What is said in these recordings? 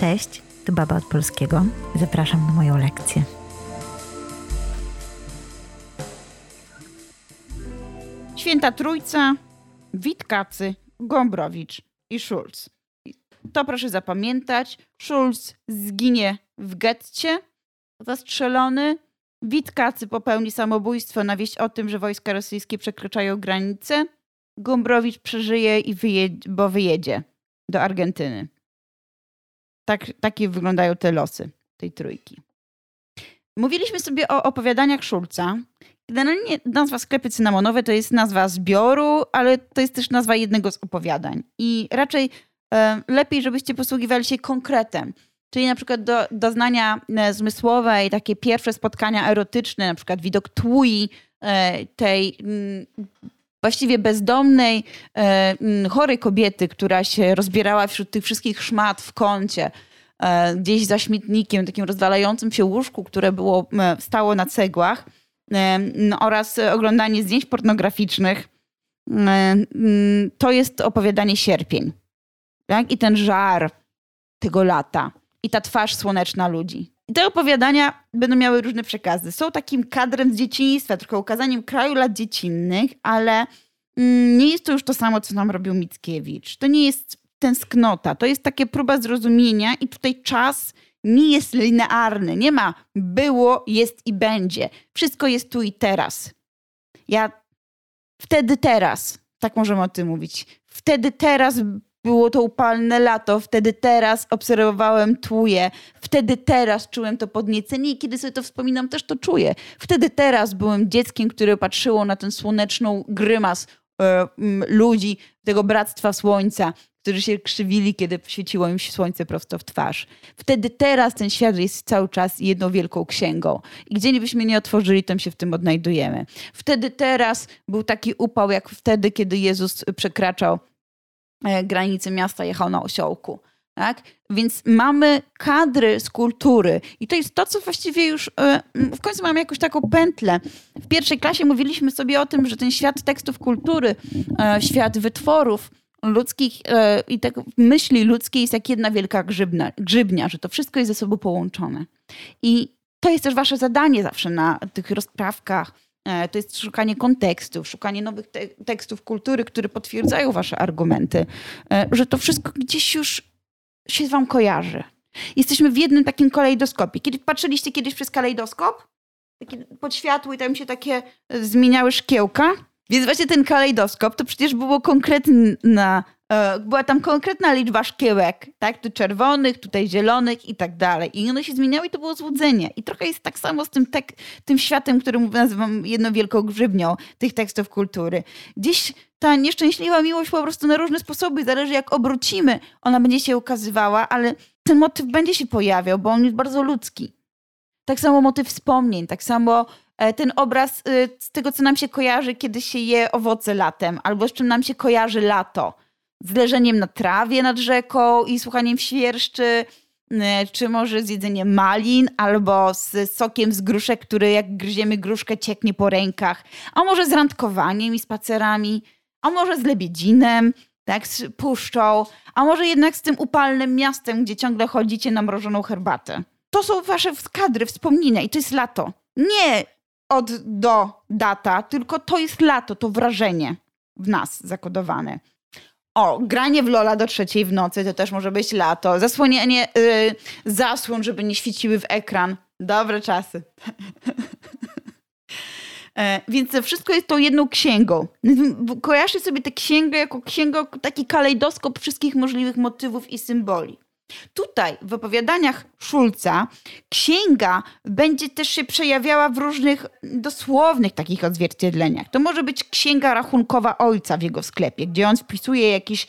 Cześć, tu Baba od Polskiego. Zapraszam na moją lekcję. Święta Trójca, Witkacy, Gombrowicz i Schulz. To proszę zapamiętać. Schulz zginie w getcie, zastrzelony. Witkacy popełni samobójstwo na wieść o tym, że wojska rosyjskie przekraczają granicę. Gombrowicz przeżyje, i bo wyjedzie do Argentyny. Tak, takie wyglądają te losy tej trójki. Mówiliśmy sobie o opowiadaniach Szulca. Generalnie nazwa sklepy cynamonowe to jest nazwa zbioru, ale to jest też nazwa jednego z opowiadań. I raczej e, lepiej, żebyście posługiwali się konkretem. Czyli na przykład do, doznania e, zmysłowe i takie pierwsze spotkania erotyczne, na przykład widok tłui e, tej m, właściwie bezdomnej, e, chorej kobiety, która się rozbierała wśród tych wszystkich szmat w kącie, e, gdzieś za śmietnikiem, takim rozwalającym się łóżku, które było, stało na cegłach e, oraz oglądanie zdjęć pornograficznych. To jest opowiadanie sierpień. Tak? I ten żar tego lata. I ta twarz słoneczna ludzi. I te opowiadania będą miały różne przekazy. Są takim kadrem z dzieciństwa, trochę ukazaniem kraju lat dziecinnych, ale mm, nie jest to już to samo, co nam robił Mickiewicz. To nie jest tęsknota, to jest takie próba zrozumienia i tutaj czas nie jest linearny. Nie ma było, jest i będzie. Wszystko jest tu i teraz. Ja wtedy teraz, tak możemy o tym mówić. Wtedy teraz było to upalne lato, wtedy teraz obserwowałem tłuje, wtedy teraz czułem to podniecenie i kiedy sobie to wspominam, też to czuję. Wtedy teraz byłem dzieckiem, które patrzyło na ten słoneczną grymas e, ludzi, tego bractwa słońca, którzy się krzywili, kiedy świeciło im się słońce prosto w twarz. Wtedy teraz ten świat jest cały czas jedną wielką księgą. I gdzie nie byśmy nie otworzyli, tam się w tym odnajdujemy. Wtedy teraz był taki upał, jak wtedy, kiedy Jezus przekraczał e, granice miasta, jechał na osiołku. Tak? Więc mamy kadry z kultury i to jest to, co właściwie już e, w końcu mamy jakąś taką pętlę. W pierwszej klasie mówiliśmy sobie o tym, że ten świat tekstów kultury, e, świat wytworów ludzkich i tak myśli ludzkiej jest jak jedna wielka grzybna, grzybnia, że to wszystko jest ze sobą połączone. I to jest też wasze zadanie zawsze na tych rozprawkach. E, To jest szukanie kontekstów, szukanie nowych te tekstów kultury, które potwierdzają wasze argumenty, e, że to wszystko gdzieś już się wam kojarzy. Jesteśmy w jednym takim kalejdoskopie. Kiedy patrzyliście kiedyś przez kalejdoskop? Pod światło i tam się takie e, zmieniały szkiełka? Więc właśnie ten kalejdoskop to przecież było konkretna, była tam konkretna liczba szkiełek, tak? Tu czerwonych, tutaj zielonych i tak dalej. I one się zmieniały i to było złudzenie. I trochę jest tak samo z tym, tek, tym światem, który nazywam jedną wielką grzybnią tych tekstów kultury. Gdzieś ta nieszczęśliwa miłość po prostu na różne sposoby, zależy jak obrócimy, ona będzie się ukazywała, ale ten motyw będzie się pojawiał, bo on jest bardzo ludzki. Tak samo motyw wspomnień, tak samo e, ten obraz y, z tego, co nam się kojarzy, kiedy się je owoce latem, albo z czym nam się kojarzy lato. Z leżeniem na trawie nad rzeką i słuchaniem świerszczy, y, czy może z jedzeniem malin, albo z sokiem z gruszek, który jak gryziemy gruszkę cieknie po rękach, a może z randkowaniem i spacerami, a może z lebiedzinem, tak, z puszczą, a może jednak z tym upalnym miastem, gdzie ciągle chodzicie na mrożoną herbatę. To są wasze kadry, wspomnienia i to jest lato. Nie od do data, tylko to jest lato, to wrażenie w nas zakodowane. O, granie w Lola do trzeciej w nocy to też może być lato. Zasłonienie yy, zasłon, żeby nie świeciły w ekran. Dobre czasy. E, Więc wszystko jest tą jedną księgą. Kojarzcie sobie tę księgę jako księgę, taki kalejdoskop wszystkich możliwych motywów i symboli. Tutaj w opowiadaniach Szulca księga będzie też się przejawiała w różnych dosłownych takich odzwierciedleniach. To może być księga rachunkowa ojca w jego sklepie, gdzie on wpisuje jakieś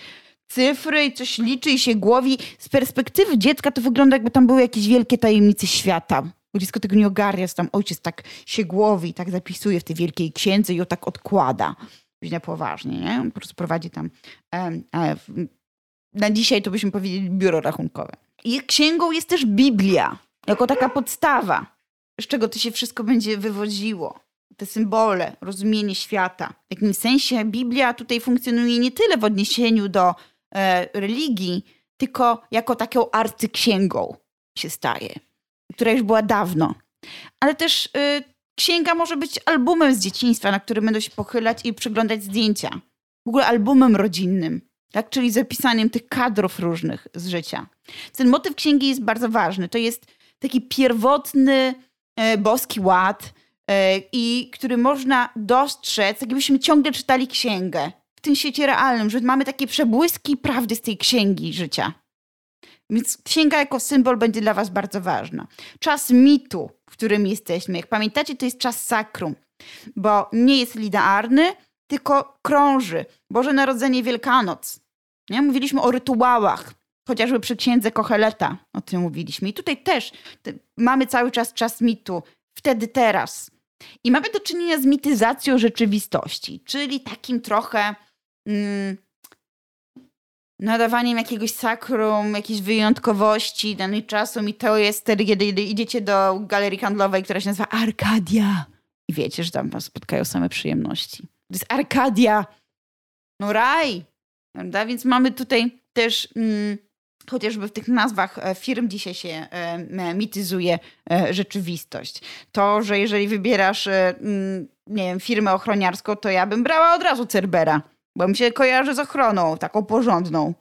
cyfry i coś liczy i się głowi. Z perspektywy dziecka to wygląda jakby tam były jakieś wielkie tajemnice świata. Bo dziecko tego nie ogarnia, tam ojciec tak się głowi i tak zapisuje w tej wielkiej księdze i ją tak odkłada. Na poważnie, nie? On po prostu prowadzi tam e, w- na dzisiaj to byśmy powiedzieli biuro rachunkowe. I księgą jest też Biblia, jako taka podstawa, z czego to się wszystko będzie wywodziło. Te symbole, rozumienie świata. W jakimś sensie Biblia tutaj funkcjonuje nie tyle w odniesieniu do e, religii, tylko jako taką arcyksięgą się staje, która już była dawno. Ale też y, księga może być albumem z dzieciństwa, na którym będą się pochylać i przyglądać zdjęcia. W ogóle albumem rodzinnym, tak? czyli zapisaniem tych kadrów różnych z życia. Ten motyw księgi jest bardzo ważny. To jest taki pierwotny e, boski ład, e, i który można dostrzec, jakbyśmy ciągle czytali księgę w tym świecie realnym, że mamy takie przebłyski prawdy z tej księgi życia. Więc księga jako symbol będzie dla Was bardzo ważna. Czas mitu, w którym jesteśmy. Jak pamiętacie, to jest czas sakrum, bo nie jest linearny, tylko krąży. Boże Narodzenie, Wielkanoc. Nie? Mówiliśmy o rytuałach, chociażby przy księdze Kocheleta o tym mówiliśmy. I tutaj też mamy cały czas czas mitu, wtedy, teraz. I mamy do czynienia z mityzacją rzeczywistości, czyli takim trochę mm, nadawaniem jakiegoś sakrum, jakiejś wyjątkowości danej czasu. I to jest wtedy, kiedy idziecie do galerii handlowej, która się nazywa Arkadia. I wiecie, że tam was spotkają same przyjemności. To jest Arkadia. No raj. Prawda? Więc mamy tutaj też... Mm, chociażby w tych nazwach e, firm dzisiaj się e, mityzuje e, rzeczywistość. To, że jeżeli wybierasz, mm, nie wiem, firmę ochroniarską, to ja bym brała od razu Cerbera, bo mi się kojarzy z ochroną, taką porządną.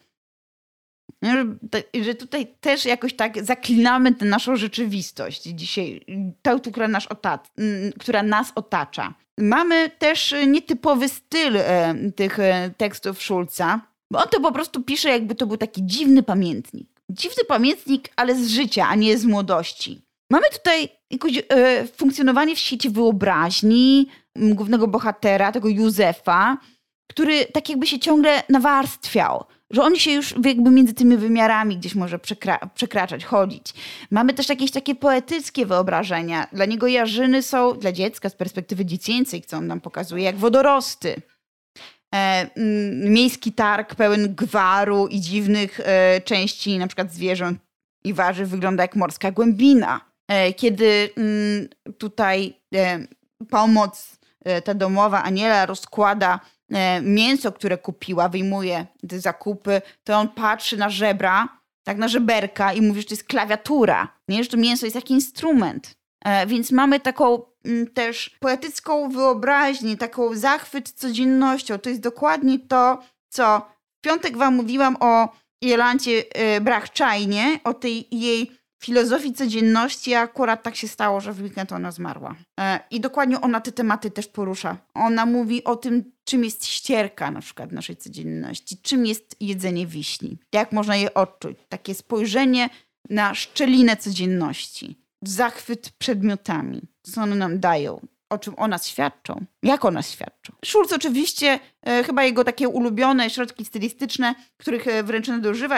Że tutaj też jakoś tak zaklinamy tę naszą rzeczywistość dzisiaj, tę, która, nas która nas otacza. Mamy też nietypowy styl tych tekstów Schulza, bo on to po prostu pisze, jakby to był taki dziwny pamiętnik. Dziwny pamiętnik, ale z życia, a nie z młodości. Mamy tutaj jakoś e, funkcjonowanie w świecie wyobraźni głównego bohatera, tego Józefa, który tak jakby się ciągle nawarstwiał, że on się już jakby między tymi wymiarami gdzieś może przekra przekraczać, chodzić. Mamy też jakieś takie poetyckie wyobrażenia. Dla niego jarzyny są, dla dziecka z perspektywy dziecięcej, co on nam pokazuje, jak wodorosty. E, miejski targ pełen gwaru i dziwnych e, części, na przykład zwierząt i warzyw, wygląda jak morska głębina. E, kiedy mm, tutaj pomoc ta domowa Aniela rozkłada mięso, które kupiła, wyjmuje te zakupy, to on patrzy na żebra, tak na żeberka i mówi, że to jest klawiatura, nie? że to mięso jest jak instrument. Więc mamy taką Mm, też poetycką wyobraźnię, taką zachwyt codziennością. To jest dokładnie to, co w piątek wam mówiłam o Jelancie e, Brachczajnie, o tej jej filozofii codzienności, akurat tak się stało, że w weekend ona zmarła. E, I dokładnie ona te tematy też porusza. Ona mówi o tym, czym jest ścierka na przykład naszej codzienności, czym jest jedzenie wiśni, jak można je odczuć. Takie spojrzenie na szczelinę codzienności zachwyt przedmiotami, co one nam dają, o czym o nas świadczą, jak o nas świadczą. Schulz oczywiście, e, chyba jego takie ulubione środki stylistyczne, których e, wręcz nadużywa,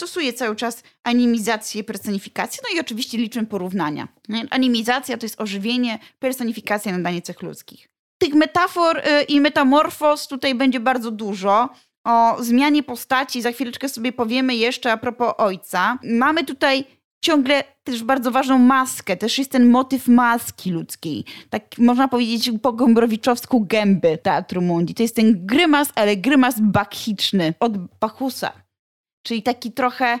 stosuje cały czas animizację, personifikację, no i oczywiście liczmy porównania. Animizacja to jest ożywienie, personifikacja, nadanie cech ludzkich. Tych metafor e, i metamorfos tutaj będzie bardzo dużo. O zmianie postaci za chwileczkę sobie powiemy jeszcze a propos ojca. Mamy tutaj ciągle też bardzo ważną maskę. Też jest ten motyw maski ludzkiej. Tak można powiedzieć po gombrowiczowsku gęby Teatru Mundi. To jest ten grymas, ale grymas bakchiczny od Bachusa. Czyli taki trochę...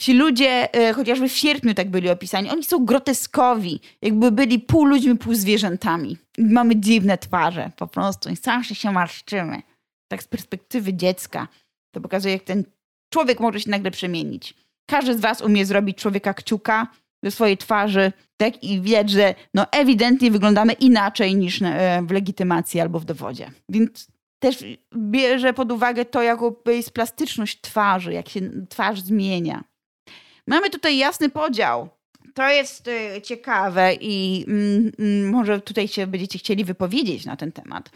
Ci ludzie, e, chociażby w sierpniu tak byli opisani, oni są groteskowi, jakby byli pół ludźmi, pół zwierzętami. Mamy dziwne twarze, po prostu. I zawsze się marszczymy. Tak z perspektywy dziecka. To pokazuje, jak ten człowiek może się nagle przemienić. Każdy z was umie zrobić człowieka kciuka do swojej twarzy, tak? I widać, że no ewidentnie wyglądamy inaczej niż e, w legitymacji albo w dowodzie. Więc też bierze pod uwagę to, jaką jest plastyczność twarzy, jak się twarz zmienia. Mamy tutaj jasny podział. To jest e, ciekawe i mm, mm, może tutaj się będziecie chcieli wypowiedzieć na ten temat.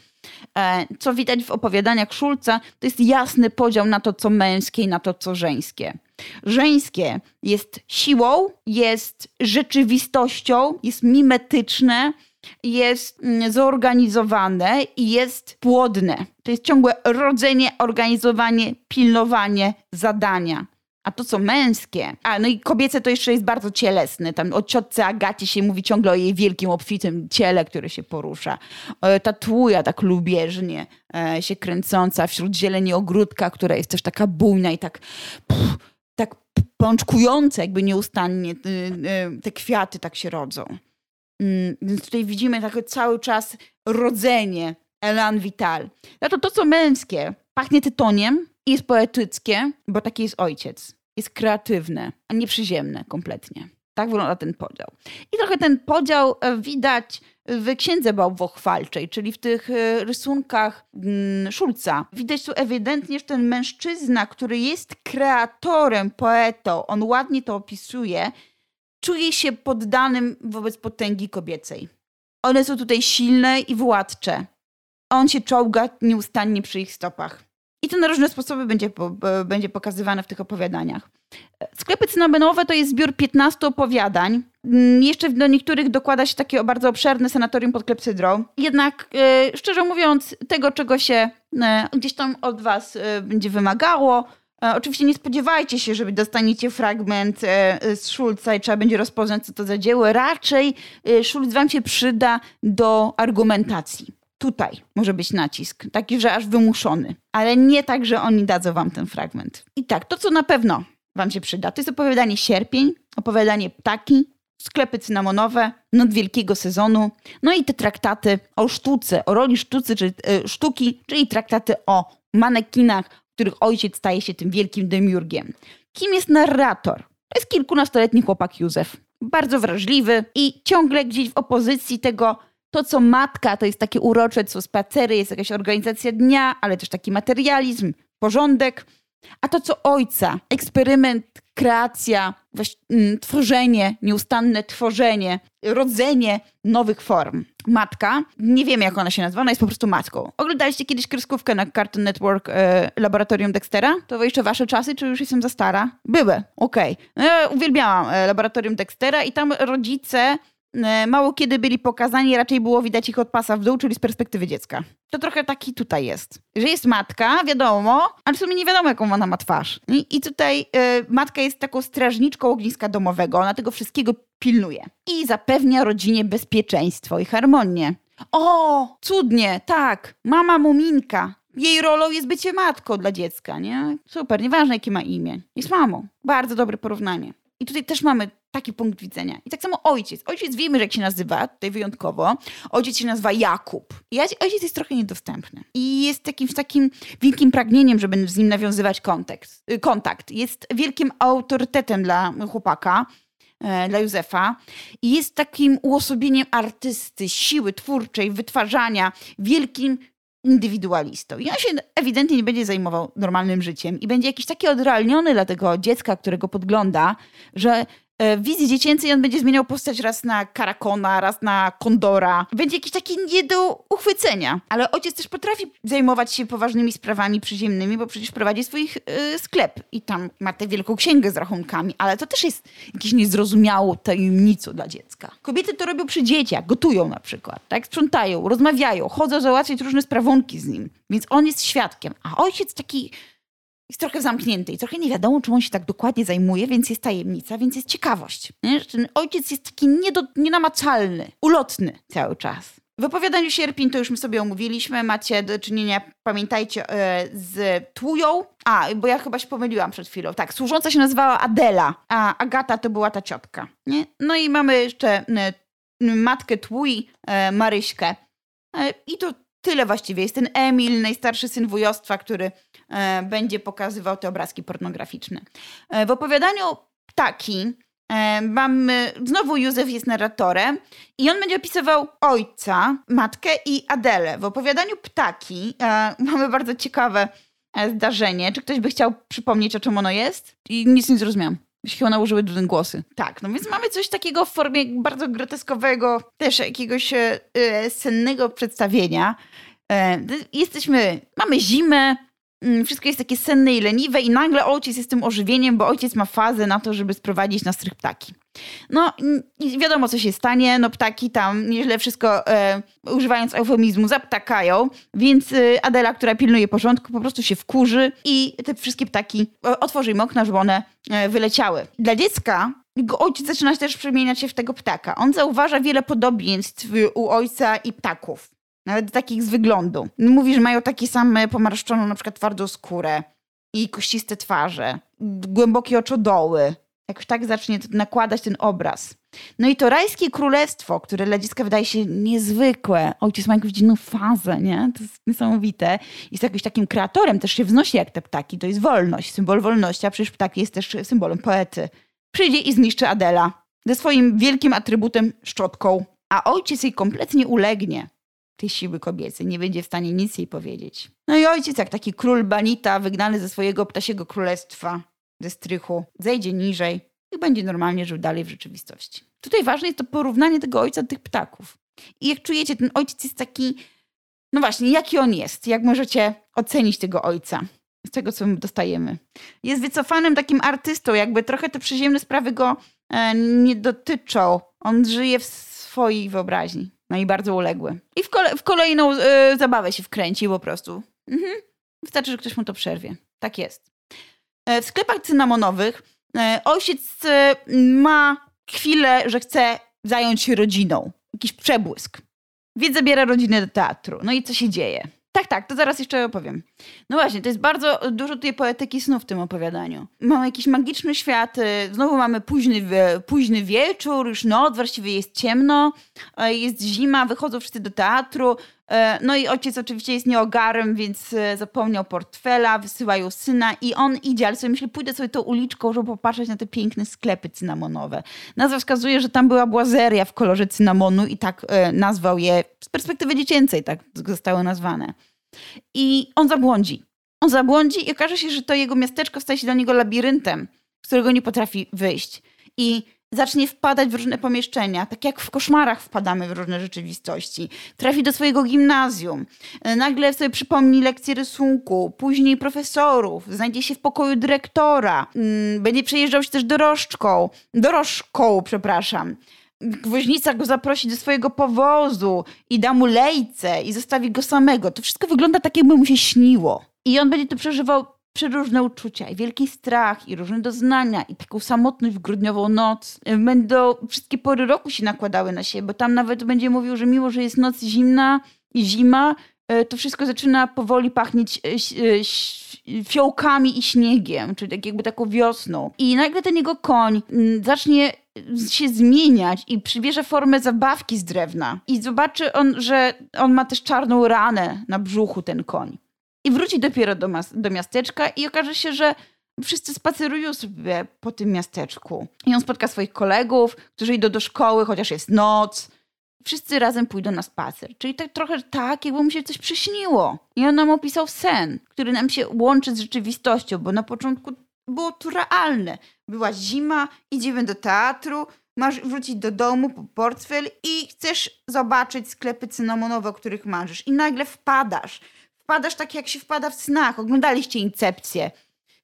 E, co widać w opowiadaniach Szulca, to jest jasny podział na to, co męskie i na to, co żeńskie. Żeńskie jest siłą, jest rzeczywistością, jest mimetyczne, jest mm, zorganizowane i jest płodne. To jest ciągłe rodzenie, organizowanie, pilnowanie zadania. A to co męskie, a no i kobiece to jeszcze jest bardzo cielesne. Tam o ciotce Agacie się mówi ciągle o jej wielkim, obfitym ciele, które się porusza. Ta tłuja tak lubieżnie e, się kręcąca wśród zieleni ogródka, która jest też taka bujna i tak pff, tak pączkujące jakby nieustannie te kwiaty tak się rodzą. Mm, więc tutaj widzimy takie cały czas rodzenie elan vital. No to to, co męskie, pachnie tytoniem i jest poetyckie, bo taki jest ojciec. Jest kreatywne, a nie przyziemne kompletnie. Tak wygląda ten podział. I trochę ten podział e, widać w księdze bałwochwalczej, czyli w tych e, rysunkach mm, Szulca. Widać tu ewidentnie, że ten mężczyzna, który jest kreatorem, poetą, on ładnie to opisuje, czuje się poddanym wobec potęgi kobiecej. One są tutaj silne i władcze. On się czołga nieustannie przy ich stopach. I to na różne sposoby będzie, będzie pokazywane w tych opowiadaniach. Sklepy cynamonowe to jest zbiór 15 opowiadań. Mm, jeszcze do niektórych dokłada się takie bardzo obszerne sanatorium pod klepsydrą. Jednak, e, szczerze mówiąc, tego, czego się e, gdzieś tam od was e, będzie wymagało, Oczywiście nie spodziewajcie się, że dostaniecie fragment z Schulza i trzeba będzie rozpoznać, co to za dzieło. Raczej Schulz wam się przyda do argumentacji. Tutaj może być nacisk, taki, że aż wymuszony, ale nie tak, że oni dadzą wam ten fragment. I tak, to co na pewno wam się przyda, to jest opowiadanie Sierpień, opowiadanie Ptaki, sklepy cynamonowe, Noc Wielkiego Sezonu, no i te traktaty o sztuce, o roli sztucy, czy, y, sztuki, czyli traktaty o manekinach, których ojciec staje się tym wielkim demiurgiem. Kim jest narrator? To jest kilkunastoletni chłopak Józef. Bardzo wrażliwy i ciągle gdzieś w opozycji tego to, co matka, to jest takie urocze, co spacery, jest jakaś organizacja dnia, ale też taki materializm, porządek. A to, co ojca, eksperyment, kreacja, mm, tworzenie, nieustanne tworzenie, rodzenie nowych form. Matka, nie wiemy jak ona się nazywa, ona jest po prostu matką. Oglądaliście kiedyś kreskówkę na Cartoon Network e, Laboratorium Dextera? To jeszcze wasze czasy, czy już jestem za stara? Były, okej. Okay. No, ja uwielbiałam e, Laboratorium Dextera i tam rodzice mało kiedy byli pokazani, raczej było widać ich od pasa w dół, czyli z perspektywy dziecka. To trochę taki tutaj jest. Że jest matka, wiadomo, ale w sumie nie wiadomo, jaką ona ma twarz. I, i tutaj y, matka jest taką strażniczką ogniska domowego, ona tego wszystkiego pilnuje. I zapewnia rodzinie bezpieczeństwo i harmonię. O, cudnie, tak, mama Muminka. Jej rolą jest bycie matką dla dziecka, nie? Super, nieważne jakie ma imię. Jest mamą. Bardzo dobre porównanie. I tutaj też mamy taki punkt widzenia. I tak samo ojciec. Ojciec wiemy, że jak się nazywa, tutaj wyjątkowo. Ojciec się nazywa Jakub. I ojciec jest trochę niedostępny. I jest jakimś takim wielkim pragnieniem, żeby z nim nawiązywać kontakt. Y, kontakt. Jest wielkim autorytetem dla chłopaka e, dla Józefa i jest takim uosobieniem artysty, siły twórczej, wytwarzania, wielkim indywidualistą. I on się ewidentnie nie będzie zajmował normalnym życiem i będzie jakiś taki odrealniony dla tego dziecka, którego podgląda, że wizji dziecięcej on będzie zmieniał postać raz na karakona, raz na kondora. Będzie jakiś taki nie do uchwycenia. Ale ojciec też potrafi zajmować się poważnymi sprawami przyziemnymi, bo przecież prowadzi swój yy, sklep i tam ma tę wielką księgę z rachunkami, ale to też jest jakieś niezrozumiałą tajemnicą dla dziecka. Kobiety to robią przy dzieciach, gotują na przykład, tak? Sprzątają, rozmawiają, chodzą załatwiać różne sprawunki z nim. Więc on jest świadkiem. A ojciec taki jest trochę zamknięty i trochę nie wiadomo, czym on się tak dokładnie zajmuje, więc jest tajemnica, więc jest ciekawość. Nie? Ten ojciec jest taki niedo, nienamacalny, ulotny cały czas. W opowiadaniu Sierpień to już my sobie omówiliśmy. Macie do czynienia, pamiętajcie, e, z Tłują. A, bo ja chyba się pomyliłam przed chwilą. Tak, służąca się nazywała Adela, a Agata to była ta ciotka. Nie? No i mamy jeszcze matkę Tłuj, e, Maryśkę. E, I to tyle właściwie. Jest ten Emil, najstarszy syn wujostwa, który e, będzie pokazywał te obrazki pornograficzne. E, w opowiadaniu Ptaki e, mamy, znowu Józef jest narratorem i on będzie opisywał ojca, matkę i Adelę. W opowiadaniu Ptaki e, mamy bardzo ciekawe e, zdarzenie. Czy ktoś by chciał przypomnieć, o czym ono jest? I nic nie zrozumiałam się chyba nałożyły głosy. Tak, no więc mamy coś takiego w formie bardzo groteskowego, też jakiegoś e, sennego przedstawienia. E, jesteśmy, mamy zimę, wszystko jest takie senne i leniwe i nagle ojciec jest tym ożywieniem, bo ojciec ma fazę na to, żeby sprowadzić na strych ptaki. No wiadomo, co się stanie. No ptaki tam nieźle wszystko, e, używając eufemizmu, zaptakają, więc e, Adela, która pilnuje porządku, po prostu się wkurzy i te wszystkie ptaki e, otworzy im okna, żeby one e, wyleciały. Dla dziecka jego ojciec zaczyna też przemieniać się w tego ptaka. On zauważa wiele podobieństw u ojca i ptaków. Nawet takich z wyglądu. Mówi, że mają takie same pomarszczoną na przykład twardą skórę i kościste twarze. głębokie oczodoły. Jakoś tak zacznie nakładać ten obraz. No i to rajskie królestwo, które dla dziecka wydaje się niezwykłe. Ojciec ma jakąś dziwną fazę, nie? To jest niesamowite. Jest jakimś takim kreatorem, też się wznosi jak te ptaki. To jest wolność, symbol wolności, a przecież ptak jest też symbolem poety. Przyjdzie i zniszczy Adela ze swoim wielkim atrybutem szczotką, a ojciec jej kompletnie ulegnie tej siły kobiecej, nie będzie w stanie nic jej powiedzieć. No i ojciec, jak taki król Banita, wygnany ze swojego ptasiego królestwa, ze strychu, zejdzie niżej i będzie normalnie żył dalej w rzeczywistości. Tutaj ważne jest to porównanie tego ojca do tych ptaków. I jak czujecie, ten ojciec jest taki, no właśnie, jaki on jest? Jak możecie ocenić tego ojca? Z tego, co my dostajemy. Jest wycofanym takim artystą, jakby trochę te przyziemne sprawy go e, nie dotyczą. On żyje w swojej wyobraźni. No i bardzo uległy. I w, kole w kolejną e, zabawę się wkręci po prostu. Mhm. Wystarczy, że ktoś mu to przerwie. Tak jest. E, w sklepach cynamonowych e, ojciec e, ma chwilę, że chce zająć się rodziną. Jakiś przebłysk. Więc zabiera rodzinę do teatru. No i co się dzieje? Tak, tak, to zaraz jeszcze opowiem. No właśnie, to jest bardzo dużo tutaj poetyki snu w tym opowiadaniu. Mamy jakiś magiczny świat, znowu mamy późny, późny wieczór, już noc, właściwie jest ciemno, jest zima, wychodzą wszyscy do teatru, no i ojciec oczywiście jest nieogarem, więc e, zapomniał portfela, wysyłają syna i on idzie, ale sobie myśli, pójdę sobie tą uliczką, żeby popatrzeć na te piękne sklepy cynamonowe. Nazwa wskazuje, że tam była błazeria w kolorze cynamonu i tak e, nazwał je z perspektywy dziecięcej, tak zostały nazwane. I on zabłądzi. On zabłądzi i okaże się, że to jego miasteczko staje się dla niego labiryntem, z którego nie potrafi wyjść. I zacznie wpadać w różne pomieszczenia, tak jak w koszmarach wpadamy w różne rzeczywistości. Trafi do swojego gimnazjum, e, nagle sobie przypomni lekcję rysunku, później profesorów, znajdzie się w pokoju dyrektora, mm, będzie przejeżdżał się też dorożczką, dorożką, przepraszam. Woźnica go zaprosi do swojego powozu i da mu lejce i zostawi go samego. To wszystko wygląda tak, jakby mu się śniło. I on będzie to przeżywał przeróżne uczucia i wielki strach i różne doznania i taką samotność w grudniową noc. Będą wszystkie pory roku się nakładały na siebie, bo tam nawet będzie mówił, że mimo, że jest noc zimna i zima, e, to wszystko zaczyna powoli pachnieć e, fiołkami i śniegiem, czyli tak jakby taką wiosną. I nagle ten jego koń mm, zacznie się zmieniać i przybierze formę zabawki z drewna. I zobaczy on, że on ma też czarną ranę na brzuchu, ten koń i wróci dopiero do, do miasteczka i okaże się, że wszyscy spacerują sobie po tym miasteczku. I on spotka swoich kolegów, którzy idą do szkoły, chociaż jest noc. Wszyscy razem pójdą na spacer. Czyli tak trochę tak, jakby mu się coś przyśniło. I on nam opisał sen, który nam się łączy z rzeczywistością, bo na początku było to realne. Była zima, idziemy do teatru, masz wrócić do domu po portfel i chcesz zobaczyć sklepy cynamonowe, o których marzysz. I nagle wpadasz wpadasz tak, jak się wpada w snach. Oglądaliście Incepcję.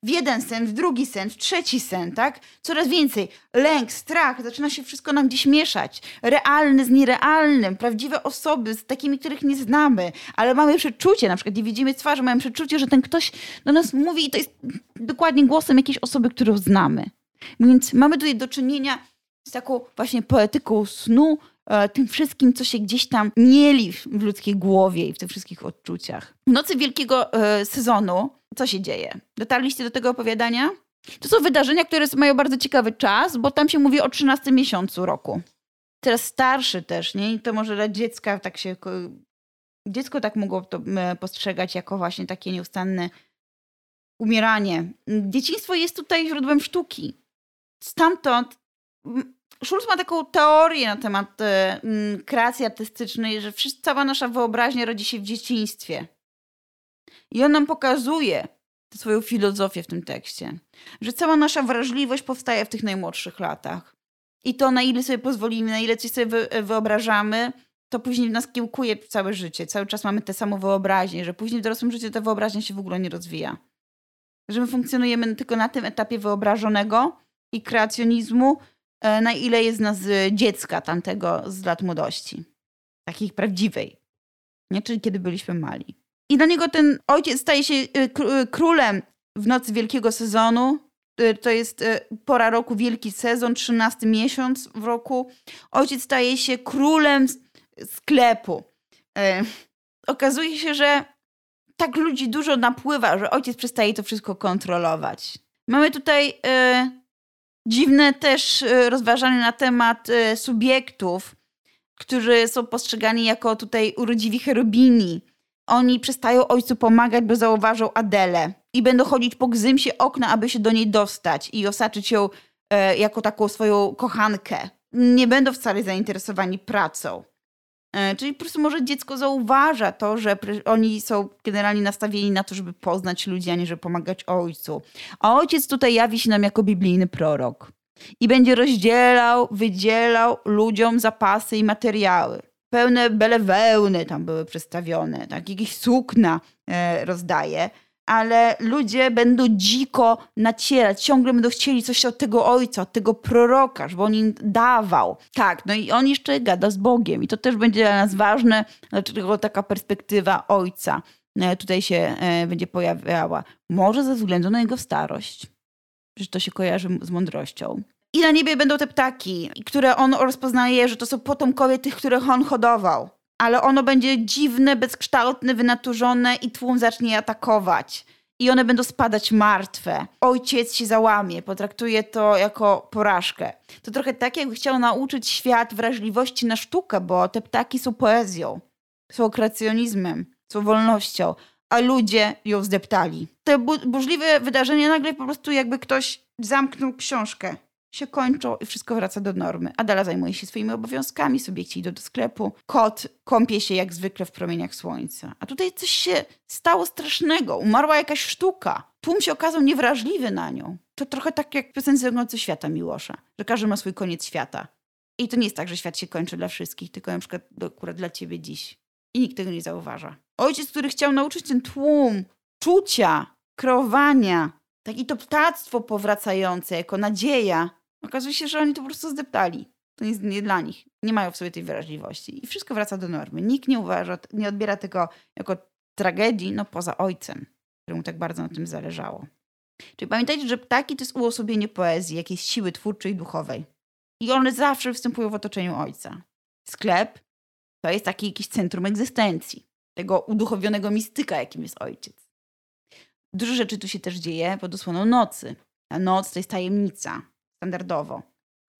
W jeden sen, w drugi sen, w trzeci sen, tak? Coraz więcej. Lęk, strach, zaczyna się wszystko nam gdzieś mieszać. Realny z nierealnym, prawdziwe osoby z takimi, których nie znamy, ale mamy przeczucie, na przykład nie widzimy twarzy, mamy przeczucie, że ten ktoś do nas mówi i to jest dokładnie głosem jakiejś osoby, którą znamy. Więc mamy tutaj do czynienia z taką właśnie poetyką snu, E, tym wszystkim, co się gdzieś tam mieli w ludzkiej głowie i w tych wszystkich odczuciach. W nocy wielkiego e, sezonu, co się dzieje? Dotarliście do tego opowiadania? To są wydarzenia, które mają bardzo ciekawy czas, bo tam się mówi o 13 miesiącu roku. Teraz starszy też, nie? I to może dla dziecka tak się... Dziecko tak mogło to postrzegać jako właśnie takie nieustanne umieranie. Dzieciństwo jest tutaj źródłem sztuki. Stamtąd Schulz ma taką teorię na temat e, kreacji artystycznej, że cała nasza wyobraźnia rodzi się w dzieciństwie. I on nam pokazuje tę swoją filozofię w tym tekście, że cała nasza wrażliwość powstaje w tych najmłodszych latach. I to, na ile sobie pozwolimy, na ile coś sobie wyobrażamy, to później nas kiełkuje całe życie. Cały czas mamy tę samą wyobraźnię, że później w dorosłym życiu ta wyobraźnia się w ogóle nie rozwija. Że my funkcjonujemy tylko na tym etapie wyobrażonego i kreacjonizmu, na ile jest nas e, dziecka tamtego z lat młodości. Takiej prawdziwej. Nie? Czyli kiedy byliśmy mali. I dla niego ten ojciec staje się e, królem w nocy wielkiego sezonu. To jest pora roku, wielki sezon, 13 miesiąc w roku. Ojciec staje się królem sklepu. Okazuje się, że tak ludzi dużo napływa, że ojciec przestaje to wszystko kontrolować. Mamy tutaj e, dziwne też e, rozważanie na temat e, subiektów, którzy są postrzegani jako tutaj urodziwi cherubini. Oni przestają ojcu pomagać, bo zauważą Adelę i będą chodzić po gzymsie okna, aby się do niej dostać i osaczyć ją e, jako taką swoją kochankę. Nie będą wcale zainteresowani pracą. E, czyli po prostu może dziecko zauważa to, że oni są generalnie nastawieni na to, żeby poznać ludzi, a nie żeby pomagać ojcu. A ojciec tutaj jawi się nam jako biblijny prorok. I będzie rozdzielał, wydzielał ludziom zapasy i materiały. Pełne belewełny tam były przedstawione, tak, jakieś sukna e, rozdaje ale ludzie będą dziko nacierać, ciągle będą chcieli coś od tego ojca, od tego proroka, żeby on im dawał. Tak, no i on jeszcze gada z Bogiem i to też będzie dla nas ważne, dlaczego taka perspektywa ojca e, tutaj się e, będzie pojawiała. Może ze względu na jego starość, że to się kojarzy z mądrością. I na niebie będą te ptaki, które on rozpoznaje, że to są potomkowie tych, których on hodował ale ono będzie dziwne, bezkształtne, wynaturzone i tłum zacznie atakować. I one będą spadać martwe. Ojciec się załamie, potraktuje to jako porażkę. To trochę tak, jakby chciał nauczyć świat wrażliwości na sztukę, bo te ptaki są poezją, są kreacjonizmem, są wolnością, a ludzie ją zdeptali. Te bu burzliwe wydarzenia nagle po prostu jakby ktoś zamknął książkę się kończą i wszystko wraca do normy. Adela zajmuje się swoimi obowiązkami, subiekci idą do sklepu, kot kąpie się jak zwykle w promieniach słońca. A tutaj coś się stało strasznego, umarła jakaś sztuka. Tłum się okazał niewrażliwy na nią. To trochę tak jak piosence co świata Miłosza, że każdy ma swój koniec świata. I to nie jest tak, że świat się kończy dla wszystkich, tylko na przykład akurat dla ciebie dziś. I nikt tego nie zauważa. Ojciec, który chciał nauczyć ten tłum czucia, kreowania, tak i to ptactwo powracające jako nadzieja, Okazuje się, że oni to po prostu zdeptali. To jest nie dla nich. Nie mają w sobie tej wrażliwości. I wszystko wraca do normy. Nikt nie uważa, nie odbiera tego jako tragedii, no poza ojcem, któremu tak bardzo na tym zależało. Czyli pamiętajcie, że ptaki to jest uosobienie poezji, jakiejś siły twórczej i duchowej. I one zawsze występują w otoczeniu ojca. Sklep to jest taki jakiś centrum egzystencji, tego uduchowionego mistyka, jakim jest ojciec. Dużo rzeczy tu się też dzieje pod osłoną nocy. A noc to jest tajemnica, standardowo.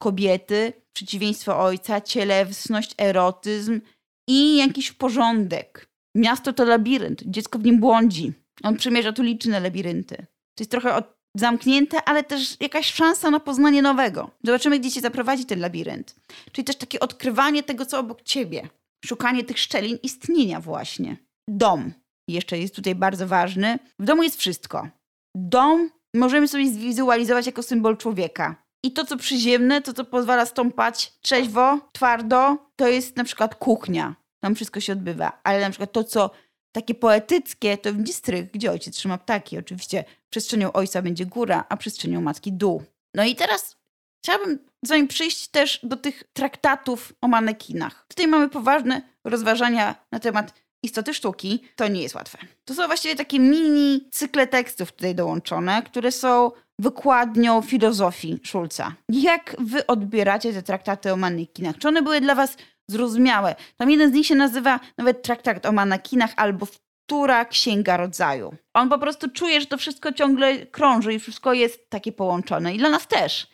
Kobiety, przeciwieństwo ojca, cielewsność, erotyzm i jakiś porządek. Miasto to labirynt, dziecko w nim błądzi. On przemierza tu liczne labirynty. To jest trochę zamknięte, ale też jakaś szansa na poznanie nowego. Zobaczymy, gdzie cię zaprowadzi ten labirynt. Czyli też takie odkrywanie tego, co obok ciebie. Szukanie tych szczelin istnienia właśnie. Dom jeszcze jest tutaj bardzo ważny. W domu jest wszystko. Dom możemy sobie zwizualizować jako symbol człowieka. I to, co przyziemne, to, co pozwala stąpać trzeźwo, twardo, to jest na przykład kuchnia. Tam wszystko się odbywa. Ale na przykład to, co takie poetyckie, to będzie strych, gdzie ojciec trzyma ptaki. Oczywiście przestrzenią ojca będzie góra, a przestrzenią matki dół. No i teraz chciałabym z wami przyjść też do tych traktatów o manekinach. Tutaj mamy poważne rozważania na temat istoty sztuki. To nie jest łatwe. To są właściwie takie mini cykle tekstów tutaj dołączone, które są wykładnią filozofii Schulza. Jak wy odbieracie te traktaty o manekinach? Czy one były dla was zrozumiałe? Tam jeden z nich się nazywa nawet traktat o manekinach albo Wtóra Księga Rodzaju. On po prostu czuje, że to wszystko ciągle krąży i wszystko jest takie połączone. I dla nas też.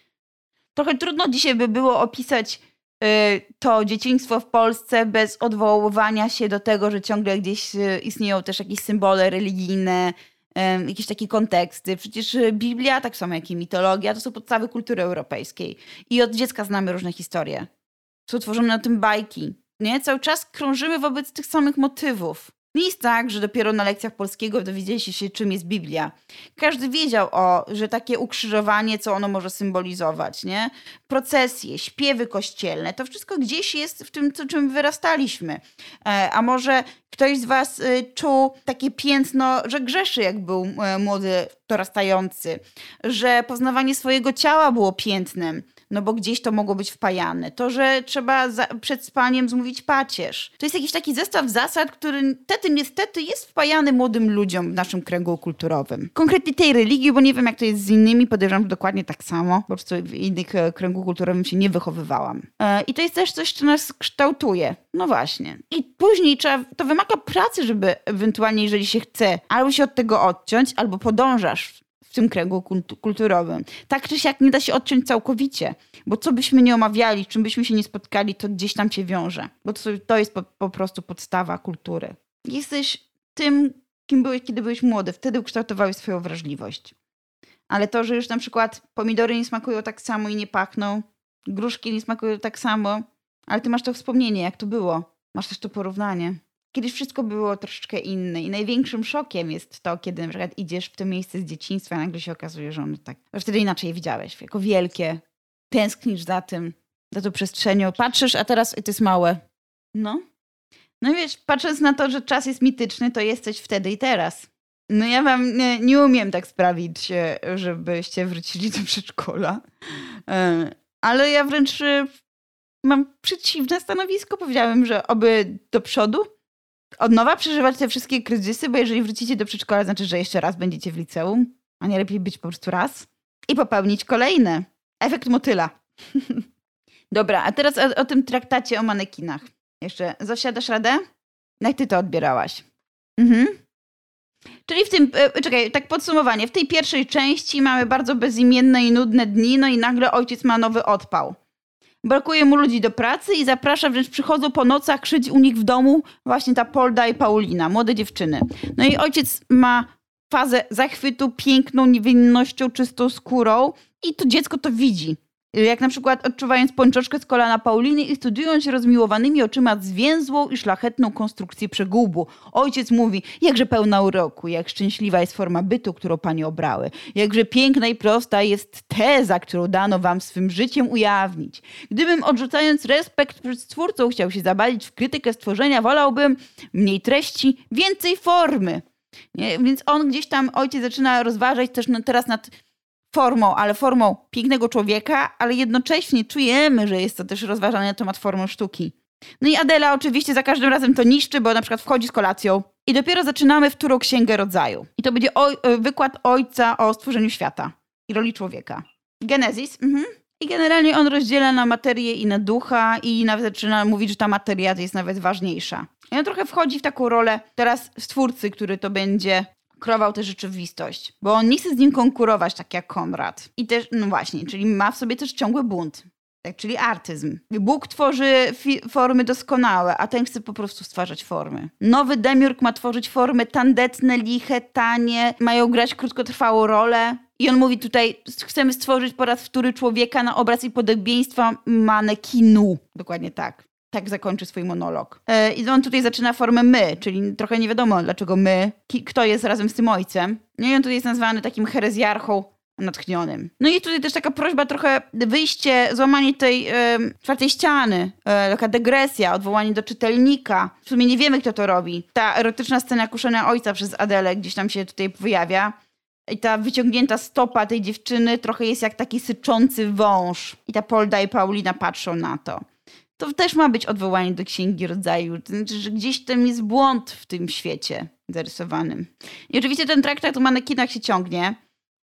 Trochę trudno dzisiaj by było opisać y, to dzieciństwo w Polsce bez odwoływania się do tego, że ciągle gdzieś y, istnieją też jakieś symbole religijne, jakieś takie konteksty. Przecież e, Biblia, tak samo jak i mitologia, to są podstawy kultury europejskiej. I od dziecka znamy różne historie. Są tworzone na tym bajki. Nie? Cały czas krążymy wobec tych samych motywów. Nie jest tak, że dopiero na lekcjach polskiego dowiedzieliście się, czym jest Biblia. Każdy wiedział o, że takie ukrzyżowanie, co ono może symbolizować, nie? Procesje, śpiewy kościelne, to wszystko gdzieś jest w tym, co, czym wyrastaliśmy. E, a może ktoś z was e, czuł takie piętno, że grzeszy, jak był e, młody, dorastający, że poznawanie swojego ciała było piętnem, no bo gdzieś to mogło być wpajane. To, że trzeba za, przed spaniem zmówić pacierz. To jest jakiś taki zestaw zasad, który niestety, niestety jest wpajany młodym ludziom w naszym kręgu kulturowym. Konkretnie tej religii, bo nie wiem jak to jest z innymi, podejrzewam, dokładnie tak samo. Prostu w innych e, kręgu kulturowym się nie wychowywałam. E, I to jest też coś, co nas kształtuje. No właśnie. I później trzeba, to wymaga pracy, żeby ewentualnie, jeżeli się chce, albo się od tego odciąć, albo podążasz tym kręgu kulturowym. Tak czy siak nie da się odciąć całkowicie, bo co byśmy nie omawiali, czym byśmy się nie spotkali, to gdzieś tam cię wiąże, bo to, to jest po, po prostu podstawa kultury. Jesteś tym, kim byłeś, kiedy byłeś młody. Wtedy ukształtowałeś swoją wrażliwość. Ale to, że już na przykład pomidory nie smakują tak samo i nie pachną, gruszki nie smakują tak samo, ale ty masz to wspomnienie, jak to było. Masz też to porównanie. Kiedyś wszystko było troszeczkę inne i największym szokiem jest to, kiedy na przykład idziesz w to miejsce z dzieciństwa, a nagle się okazuje, że ono tak, że wtedy inaczej je widziałeś, jako wielkie. Tęsknisz za tym, za tą przestrzenią. Patrzysz, a teraz to jest małe. No. No i wiesz, patrząc na to, że czas jest mityczny, to jesteś wtedy i teraz. No ja wam nie, nie umiem tak sprawić, żebyście wrócili do przedszkola. E, ale ja wręcz e, mam przeciwne stanowisko. Powiedziałem, że oby do przodu, od nowa przeżywać te wszystkie kryzysy, bo jeżeli wrócicie do przedszkola, znaczy, że jeszcze raz będziecie w liceum, a nie lepiej być po prostu raz i popełnić kolejne. Efekt motyla. Dobra, a teraz o, o, tym traktacie o manekinach. Jeszcze zasiadasz radę? Jak ty to odbierałaś? Mhm. Czyli w tym, e, czekaj, tak podsumowanie. W tej pierwszej części mamy bardzo bezimienne i nudne dni, no i nagle ojciec ma nowy odpał. Brakuje mu ludzi do pracy i zaprasza, wręcz przychodzą po nocach krzyć u nich w domu właśnie ta Polda i Paulina, młode dziewczyny. No i ojciec ma fazę zachwytu piękną niewinnością, czystą skórą i to dziecko to widzi. Jak na przykład odczuwając pończoczkę z kolana Pauliny i studiując rozmiłowanymi oczyma zwięzłą i szlachetną konstrukcję przegubu. Ojciec mówi, jakże pełna uroku, jak szczęśliwa jest forma bytu, którą panie obrały. Jakże piękna i prosta jest teza, którą dano wam swym życiem ujawnić. Gdybym odrzucając respekt przed stwórcą chciał się zabalić w krytykę stworzenia, wolałbym mniej treści, więcej formy. Nie? Więc on gdzieś tam, ojciec zaczyna rozważać też no, teraz nad formą, ale formą pięknego człowieka, ale jednocześnie czujemy, że jest to też rozważane na temat formy sztuki. No i Adela oczywiście za każdym razem to niszczy, bo na przykład wchodzi z kolacją. I dopiero zaczynamy w którą księgę rodzaju. I to będzie oj e, wykład ojca o stworzeniu świata i roli człowieka. Genezis. Mhm. I generalnie on rozdziela na materię i na ducha i nawet zaczyna mówić, że ta materia jest nawet ważniejsza. I on trochę wchodzi w taką rolę teraz stwórcy, który to będzie kreował tę rzeczywistość, bo on nie chce z nim konkurować tak jak Konrad. I też, no właśnie, czyli ma w sobie też ciągły bunt. Tak, czyli artyzm. Bóg tworzy formy doskonałe, a ten chce po prostu stwarzać formy. Nowy demiurg ma tworzyć formy tandetne, liche, tanie, mają grać krótkotrwałą rolę. I on mówi tutaj, chcemy stworzyć po raz wtóry człowieka na obraz i podobieństwa manekinu. Dokładnie tak tak zakończy swój monolog. E, I on tutaj zaczyna formę my, czyli trochę nie wiadomo dlaczego my, kto jest razem z tym ojcem. No i on tutaj jest nazwany takim herezjarchą natchnionym. No i tutaj też taka prośba, trochę wyjście, złamanie tej e, czwartej ściany, e, taka degresja, odwołanie do czytelnika. W sumie nie wiemy, kto to robi. Ta erotyczna scena kuszenia ojca przez Adelę gdzieś tam się tutaj pojawia. I ta wyciągnięta stopa tej dziewczyny trochę jest jak taki syczący wąż. I ta Polda i Paulina patrzą na to to też ma być odwołanie do księgi rodzaju. To znaczy, że gdzieś tam jest błąd w tym świecie zarysowanym. I oczywiście ten traktat o manekinach się ciągnie.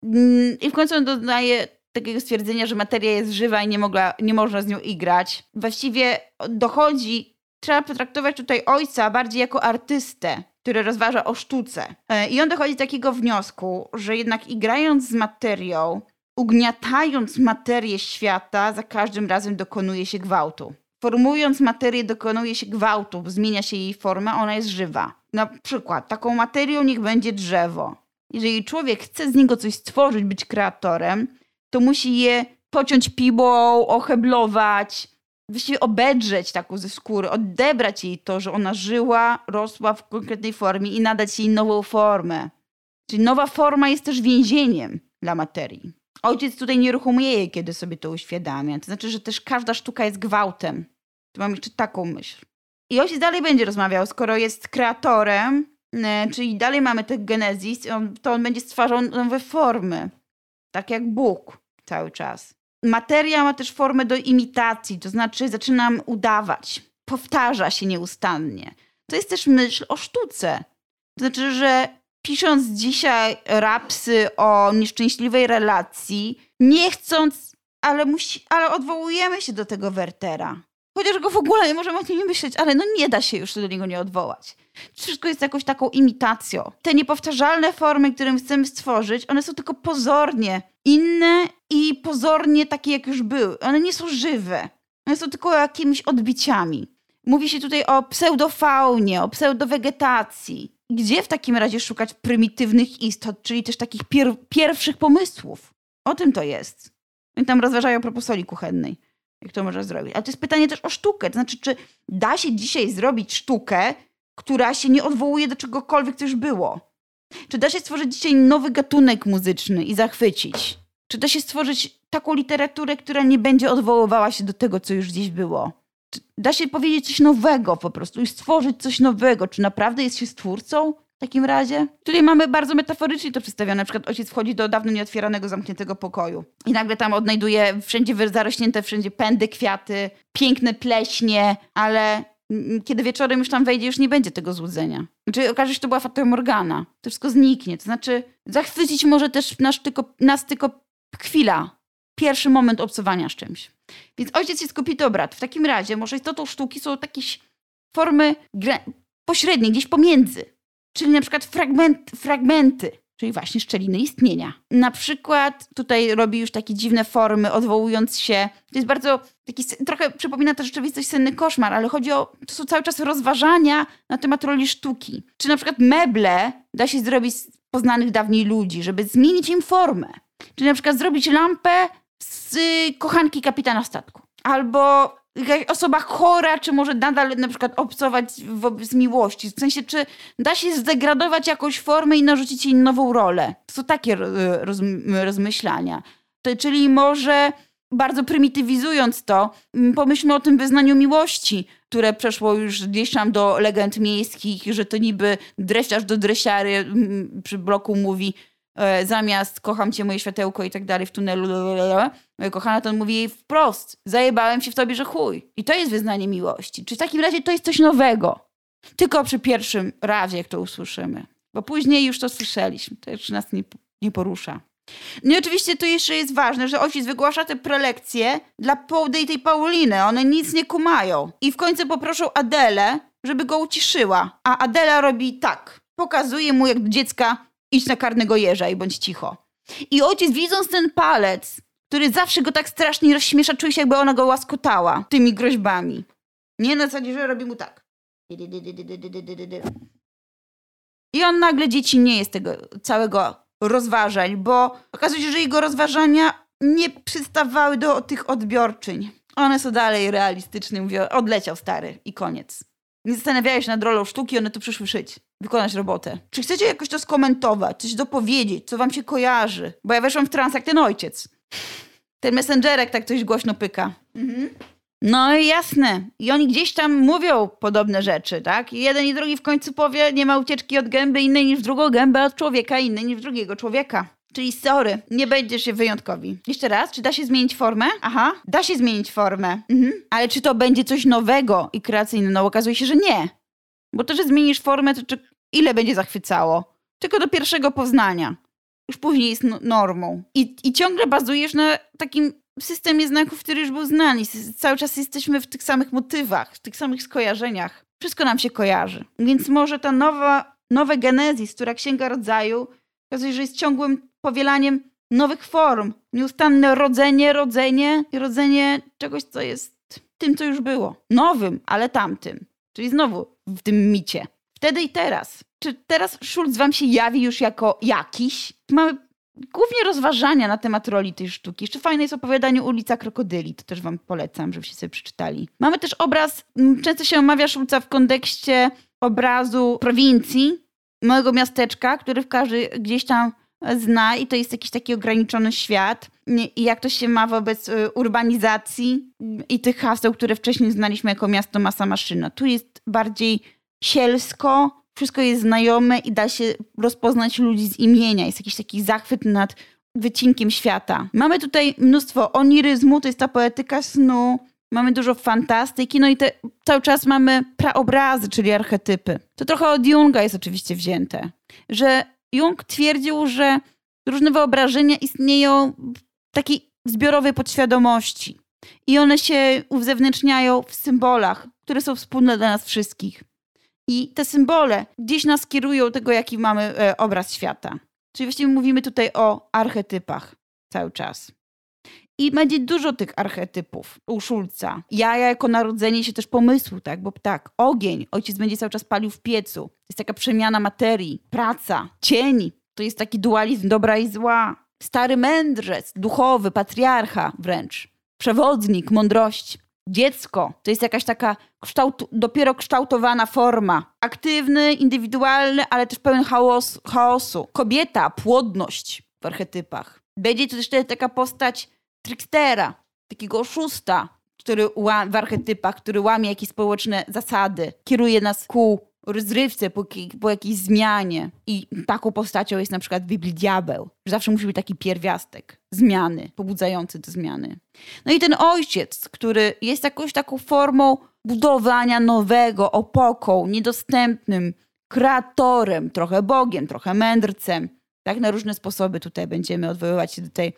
Mm, I w końcu on dodaje takiego stwierdzenia, że materia jest żywa i nie, mogła, nie można z nią igrać. Właściwie dochodzi, trzeba potraktować tutaj ojca bardziej jako artystę, który rozważa o sztuce. E, I on dochodzi do takiego wniosku, że jednak igrając z materią, ugniatając materię świata, za każdym razem dokonuje się gwałtu. Formując materię, dokonuje się gwałtu, zmienia się jej formę, ona jest żywa. Na przykład, taką materią niech będzie drzewo. Jeżeli człowiek chce z niego coś stworzyć, być kreatorem, to musi je pociąć piłą, oheblować, właściwie obedrzeć taką ze skóry, odebrać jej to, że ona żyła, rosła w konkretnej formie i nadać jej nową formę. Czyli nowa forma jest też więzieniem dla materii. Ojciec tutaj nie ruchomuje kiedy sobie to uświadamia. To znaczy, że też każda sztuka jest gwałtem. Mam jeszcze taką myśl. I ojciec dalej będzie rozmawiał, skoro jest kreatorem, e, czyli dalej mamy ten genezis, to on będzie stwarzał nowe formy. Tak jak Bóg cały czas. Materia ma też formę do imitacji, to znaczy zaczynam udawać. Powtarza się nieustannie. To jest też myśl o sztuce. To znaczy, że pisząc dzisiaj rapsy o nieszczęśliwej relacji, nie chcąc, ale, musi, ale odwołujemy się do tego Wertera. chociaż go w ogóle nie możemy o nie myśleć, ale no nie da się już do niego nie odwołać. Wszystko jest jakąś taką imitacją. Te niepowtarzalne formy, które chcemy stworzyć, one są tylko pozornie inne i pozornie takie, jak już były. One nie są żywe. One są tylko jakimiś odbiciami. Mówi się tutaj o pseudofaunie, o pseudowegetacji. Gdzie w takim razie szukać prymitywnych istot, czyli też takich pier pierwszych pomysłów? O tym to jest. Oni tam rozważają propos kuchennej. Jak to można zrobić? Ale to jest pytanie też o sztukę. To znaczy, czy da się dzisiaj zrobić sztukę, która się nie odwołuje do czegokolwiek, co już było? Czy da się stworzyć dzisiaj nowy gatunek muzyczny i zachwycić? Czy da się stworzyć taką literaturę, która nie będzie odwoływała się do tego, co już gdzieś było? Da się powiedzieć coś nowego po prostu i stworzyć coś nowego? Czy naprawdę jest się stwórcą w takim razie? Tutaj mamy bardzo metaforycznie to przedstawione. Na przykład ojciec wchodzi do dawno nieotwieranego, zamkniętego pokoju i nagle tam odnajduje wszędzie zarośnięte, wszędzie pędy, kwiaty, piękne pleśnie, ale kiedy wieczorem już tam wejdzie, już nie będzie tego złudzenia. Znaczy okaże się, że to była Fata Morgana. To wszystko zniknie. To znaczy zachwycić może też nas tylko, nas tylko chwila, pierwszy moment obcowania z czymś. Więc ojciec jest kopity brat. W takim razie może istotą sztuki są jakieś formy pośrednie, gdzieś pomiędzy. Czyli na przykład fragment, fragmenty czyli właśnie szczeliny istnienia. Na przykład tutaj robi już takie dziwne formy, odwołując się. To jest bardzo taki, trochę przypomina to rzeczywistość senny koszmar, ale chodzi o, to są cały czas rozważania na temat roli sztuki. Czy na przykład meble da się zrobić z poznanych dawniej ludzi, żeby zmienić im formę. Czy na przykład zrobić lampę z kochanki kapitana statku. Albo jakaś osoba chora, czy może nadal na przykład obcować wobec miłości? W sensie, czy da się zdegradować jakąś formę i narzucić jej nową rolę? To są takie roz, rozmyślania. To, czyli może bardzo prymitywizując to, pomyślmy o tym wyznaniu miłości, które przeszło już gdzieś tam do legend miejskich, że to niby dresiarz do dresiary przy bloku mówi zamiast kocham cię, moje światełko i tak dalej w tunelu, moja kochana, to on mówi jej wprost, zajebałem się w tobie, że chuj. I to jest wyznanie miłości. Czy w takim razie to jest coś nowego? Tylko przy pierwszym razie, jak to usłyszymy. Bo później już to słyszeliśmy. To już nas nie, nie porusza. No i oczywiście to jeszcze jest ważne, że ojciec wygłasza te prelekcje dla Połdy i tej Pauliny. One nic nie kumają. I w końcu poproszą Adelę, żeby go uciszyła. A Adela robi tak. Pokazuje mu jak dziecka idź na karnego jeża i bądź cicho. I ojciec widząc ten palec, który zawsze go tak strasznie rozśmiesza, czuje się jakby ona go łaskotała tymi groźbami. Nie na zasadzie, że robi mu tak. I on nagle dzieci nie jest tego całego rozważań, bo okazuje się, że jego rozważania nie przystawały do tych odbiorczyń. One są dalej realistyczne. Mówią, odleciał stary i koniec. Nie zastanawiają się nad rolą sztuki, one tu przyszły szyć wykonać robotę. Czy chcecie jakoś to skomentować, coś dopowiedzieć, co wam się kojarzy? Bo ja weszłam w trans jak ten ojciec. Ten messengerek tak coś głośno pyka. Mhm. No i jasne. I oni gdzieś tam mówią podobne rzeczy, tak? I jeden i drugi w końcu powie, nie ma ucieczki od gęby innej niż drugą gębę od człowieka, innej niż drugiego człowieka. Czyli sorry, nie będziesz się wyjątkowi. Jeszcze raz, czy da się zmienić formę? Aha, da się zmienić formę. Mhm. Ale czy to będzie coś nowego i kreacyjnego? No okazuje się, że nie. Bo to, że zmienisz formę, to czy, ile będzie zachwycało? Tylko do pierwszego poznania. Już później jest no, normą. I, I ciągle bazujesz na takim systemie znaków, który już był znany. Cały czas jesteśmy w tych samych motywach, w tych samych skojarzeniach. Wszystko nam się kojarzy. Więc może ta nowa, nowe genezis, która Księga Rodzaju, okazuje, że jest ciągłym powielaniem nowych form. Nieustanne rodzenie, rodzenie i rodzenie czegoś, co jest tym, co już było. Nowym, ale tamtym. Czyli znowu w tym micie. Wtedy i teraz. Czy teraz Schulz wam się jawi już jako jakiś? Mamy głównie rozważania na temat roli tej sztuki. Jeszcze fajne jest opowiadanie Ulica Krokodyli, to też wam polecam, żebyście sobie przeczytali. Mamy też obraz, często się omawia Szulca w kontekście obrazu prowincji, małego miasteczka, który w każdy gdzieś tam zna i to jest jakiś taki ograniczony świat. I jak to się ma wobec y, urbanizacji i tych haseł, które wcześniej znaliśmy jako miasto, masa, maszyna. Tu jest bardziej sielsko, wszystko jest znajome i da się rozpoznać ludzi z imienia. Jest jakiś taki zachwyt nad wycinkiem świata. Mamy tutaj mnóstwo oniryzmu, to jest ta poetyka snu, mamy dużo fantastyki, no i te, cały czas mamy praobrazy, czyli archetypy. To trochę od Junga jest oczywiście wzięte, że Jung twierdził, że różne wyobrażenia istnieją w takiej zbiorowej podświadomości. i one się uzewnętrzniają w symbolach, które są wspólne dla nas wszystkich. I te symbole gdzieś nas kierują tego, jaki mamy e, obraz świata. Czyli właściwie mówimy tutaj o archetypach cały czas. I będzie dużo tych archetypów u Szulca. Ja jako narodzenie się też pomysłu, tak? Bo tak, ogień, ojciec będzie cały czas palił w piecu. To jest taka przemiana materii, praca, cień. To jest taki dualizm dobra i zła. Stary mędrzec, duchowy, patriarcha wręcz. Przewodnik mądrości. Dziecko to jest jakaś taka dopiero kształtowana forma. Aktywny, indywidualny, ale też pełen chaos, chaosu. Kobieta, płodność w archetypach. Będzie to też taka postać trickstera, takiego oszusta, który w archetypach, który łamie jakieś społeczne zasady, kieruje nas ku rozrywce, po, po jakiejś zmianie. I taką postacią jest na przykład w Biblii diabeł, że zawsze musi być taki pierwiastek zmiany, pobudzający do zmiany. No i ten ojciec, który jest jakąś taką formą budowania nowego, opoką, niedostępnym, kreatorem, trochę Bogiem, trochę mędrcem. Tak na różne sposoby tutaj będziemy odwoływać się do tej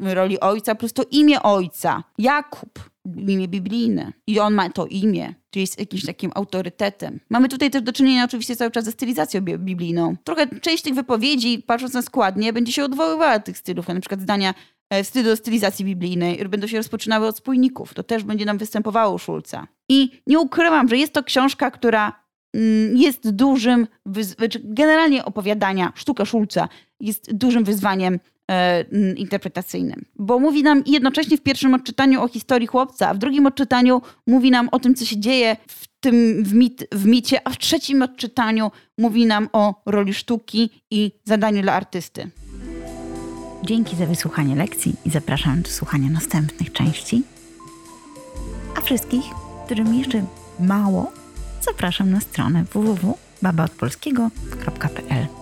roli ojca, plus to imię ojca, Jakub, imię biblijne. I on ma to imię, czyli jest jakimś takim autorytetem. Mamy tutaj też do czynienia oczywiście cały czas ze stylizacją biblijną. Trochę część tych wypowiedzi, patrząc na składnie, będzie się odwoływała do tych stylów, na przykład zdania e, wstydu do stylizacji biblijnej będą się rozpoczynały od spójników. To też będzie nam występowało u Szulca. I nie ukrywam, że jest to książka, która mm, jest dużym, znaczy generalnie opowiadania, sztuka Szulca jest dużym wyzwaniem E, interpretacyjnym. Bo mówi nam jednocześnie w pierwszym odczytaniu o historii chłopca, a w drugim odczytaniu mówi nam o tym, co się dzieje w tym w, mit, w micie, a w trzecim odczytaniu mówi nam o roli sztuki i zadaniu dla artysty. Dzięki za wysłuchanie lekcji i zapraszam do słuchania następnych części. A wszystkich, którym jeszcze mało, zapraszam na stronę www.babaodpolskiego.pl